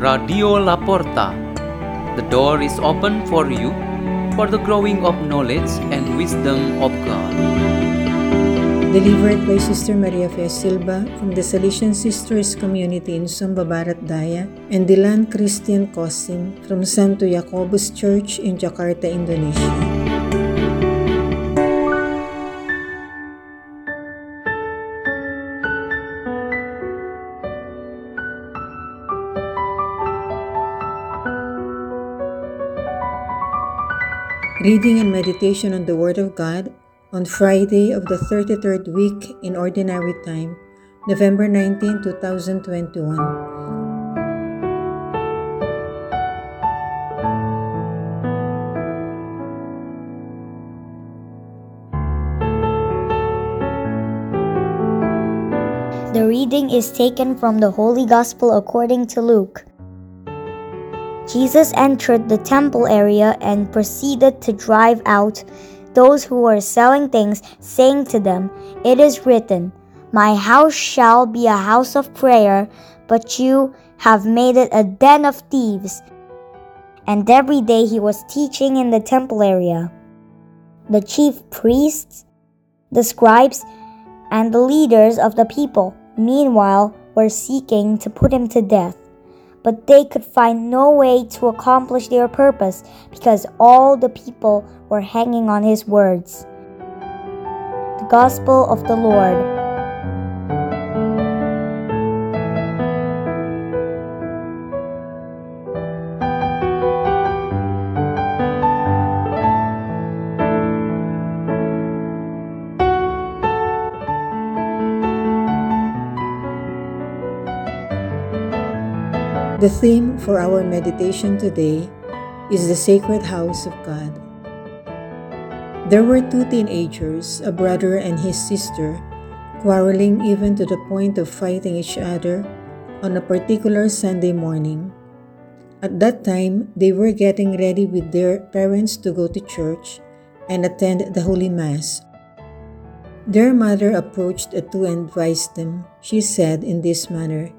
Radio La Porta. The door is open for you for the growing of knowledge and wisdom of God. Delivered by Sister Maria Fe Silva from the Salesian Sisters Community in Sumba Barat Daya and Dylan Christian Kosim from Santo Yakobus Church in Jakarta, Indonesia. Reading and meditation on the Word of God on Friday of the 33rd week in Ordinary Time, November 19, 2021. The reading is taken from the Holy Gospel according to Luke. Jesus entered the temple area and proceeded to drive out those who were selling things, saying to them, It is written, My house shall be a house of prayer, but you have made it a den of thieves. And every day he was teaching in the temple area. The chief priests, the scribes, and the leaders of the people, meanwhile, were seeking to put him to death but they could find no way to accomplish their purpose because all the people were hanging on his words. The Gospel of the Lord. The theme for our meditation today is the sacred house of God. There were two teenagers, a brother and his sister, quarreling even to the point of fighting each other on a particular Sunday morning. At that time, they were getting ready with their parents to go to church and attend the Holy Mass. Their mother approached the two and advised them. She said in this manner,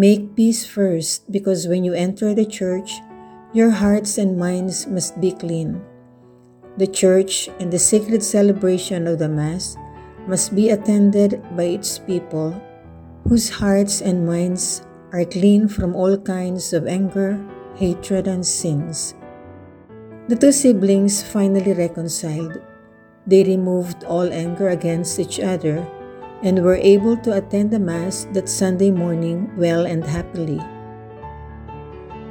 Make peace first, because when you enter the church, your hearts and minds must be clean. The church and the sacred celebration of the Mass must be attended by its people whose hearts and minds are clean from all kinds of anger, hatred, and sins. The two siblings finally reconciled. They removed all anger against each other and were able to attend the Mass that Sunday morning well and happily.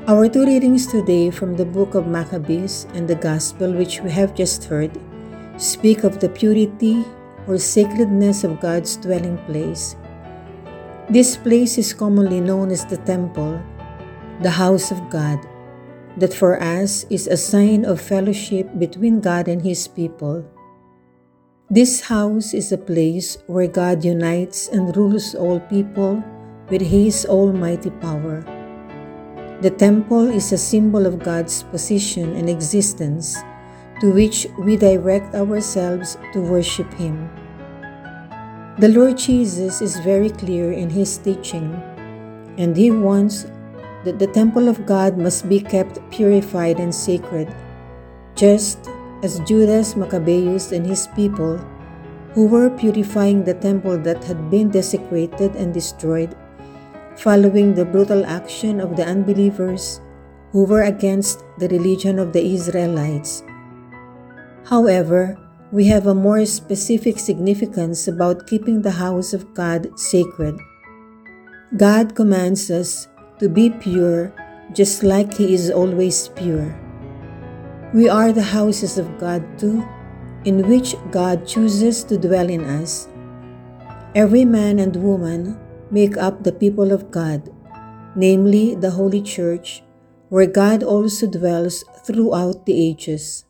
Our two readings today from the book of Maccabees and the Gospel, which we have just heard, speak of the purity or sacredness of God's dwelling place. This place is commonly known as the temple, the house of God, that for us is a sign of fellowship between God and His people. This house is a place where God unites and rules all people with His almighty power. The temple is a symbol of God's position and existence to which we direct ourselves to worship Him. The Lord Jesus is very clear in His teaching, and He wants that the temple of God must be kept purified and sacred, just as Judas Maccabeus and his people, who were purifying the temple that had been desecrated and destroyed, following the brutal action of the unbelievers who were against the religion of the Israelites. However, we have a more specific significance about keeping the house of God sacred. God commands us to be pure just like He is always pure. We are the houses of God too, in which God chooses to dwell in us. Every man and woman make up the people of God, namely the Holy Church, where God also dwells throughout the ages.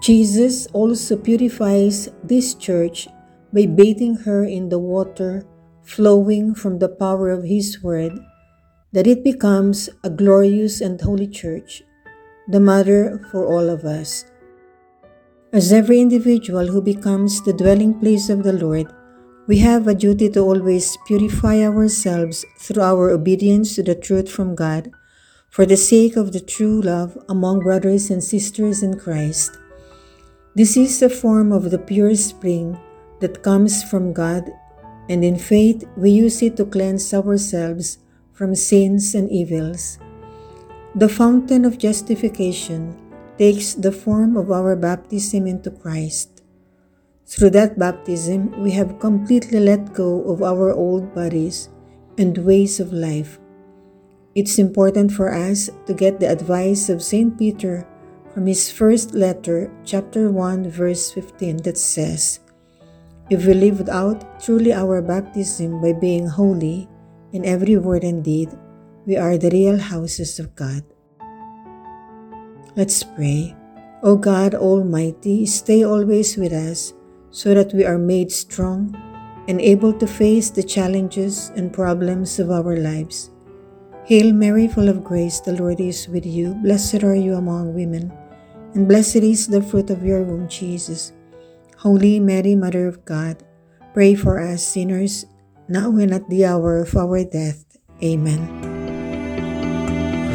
Jesus also purifies this church by bathing her in the water flowing from the power of His Word, that it becomes a glorious and holy church the mother for all of us. As every individual who becomes the dwelling place of the Lord, We have a duty to always purify ourselves through our obedience to the truth from God for the sake of the true love among brothers and sisters in Christ. This is the form of the pure spring that comes from God, and in faith we use it to cleanse ourselves from sins and evils. The fountain of justification takes the form of our baptism into Christ. Through that baptism, we have completely let go of our old bodies and ways of life. It's important for us to get the advice of St. Peter from his first letter, chapter 1, verse 15, that says, If we live out truly our baptism by being holy in every word and deed, we are the real houses of God. Let's pray. O God Almighty, stay always with us so that we are made strong and able to face the challenges and problems of our lives. Hail Mary, full of grace, the Lord is with you. Blessed are you among women, and blessed is the fruit of your womb, Jesus. Holy Mary, Mother of God, pray for us sinners, now and at the hour of our death. Amen.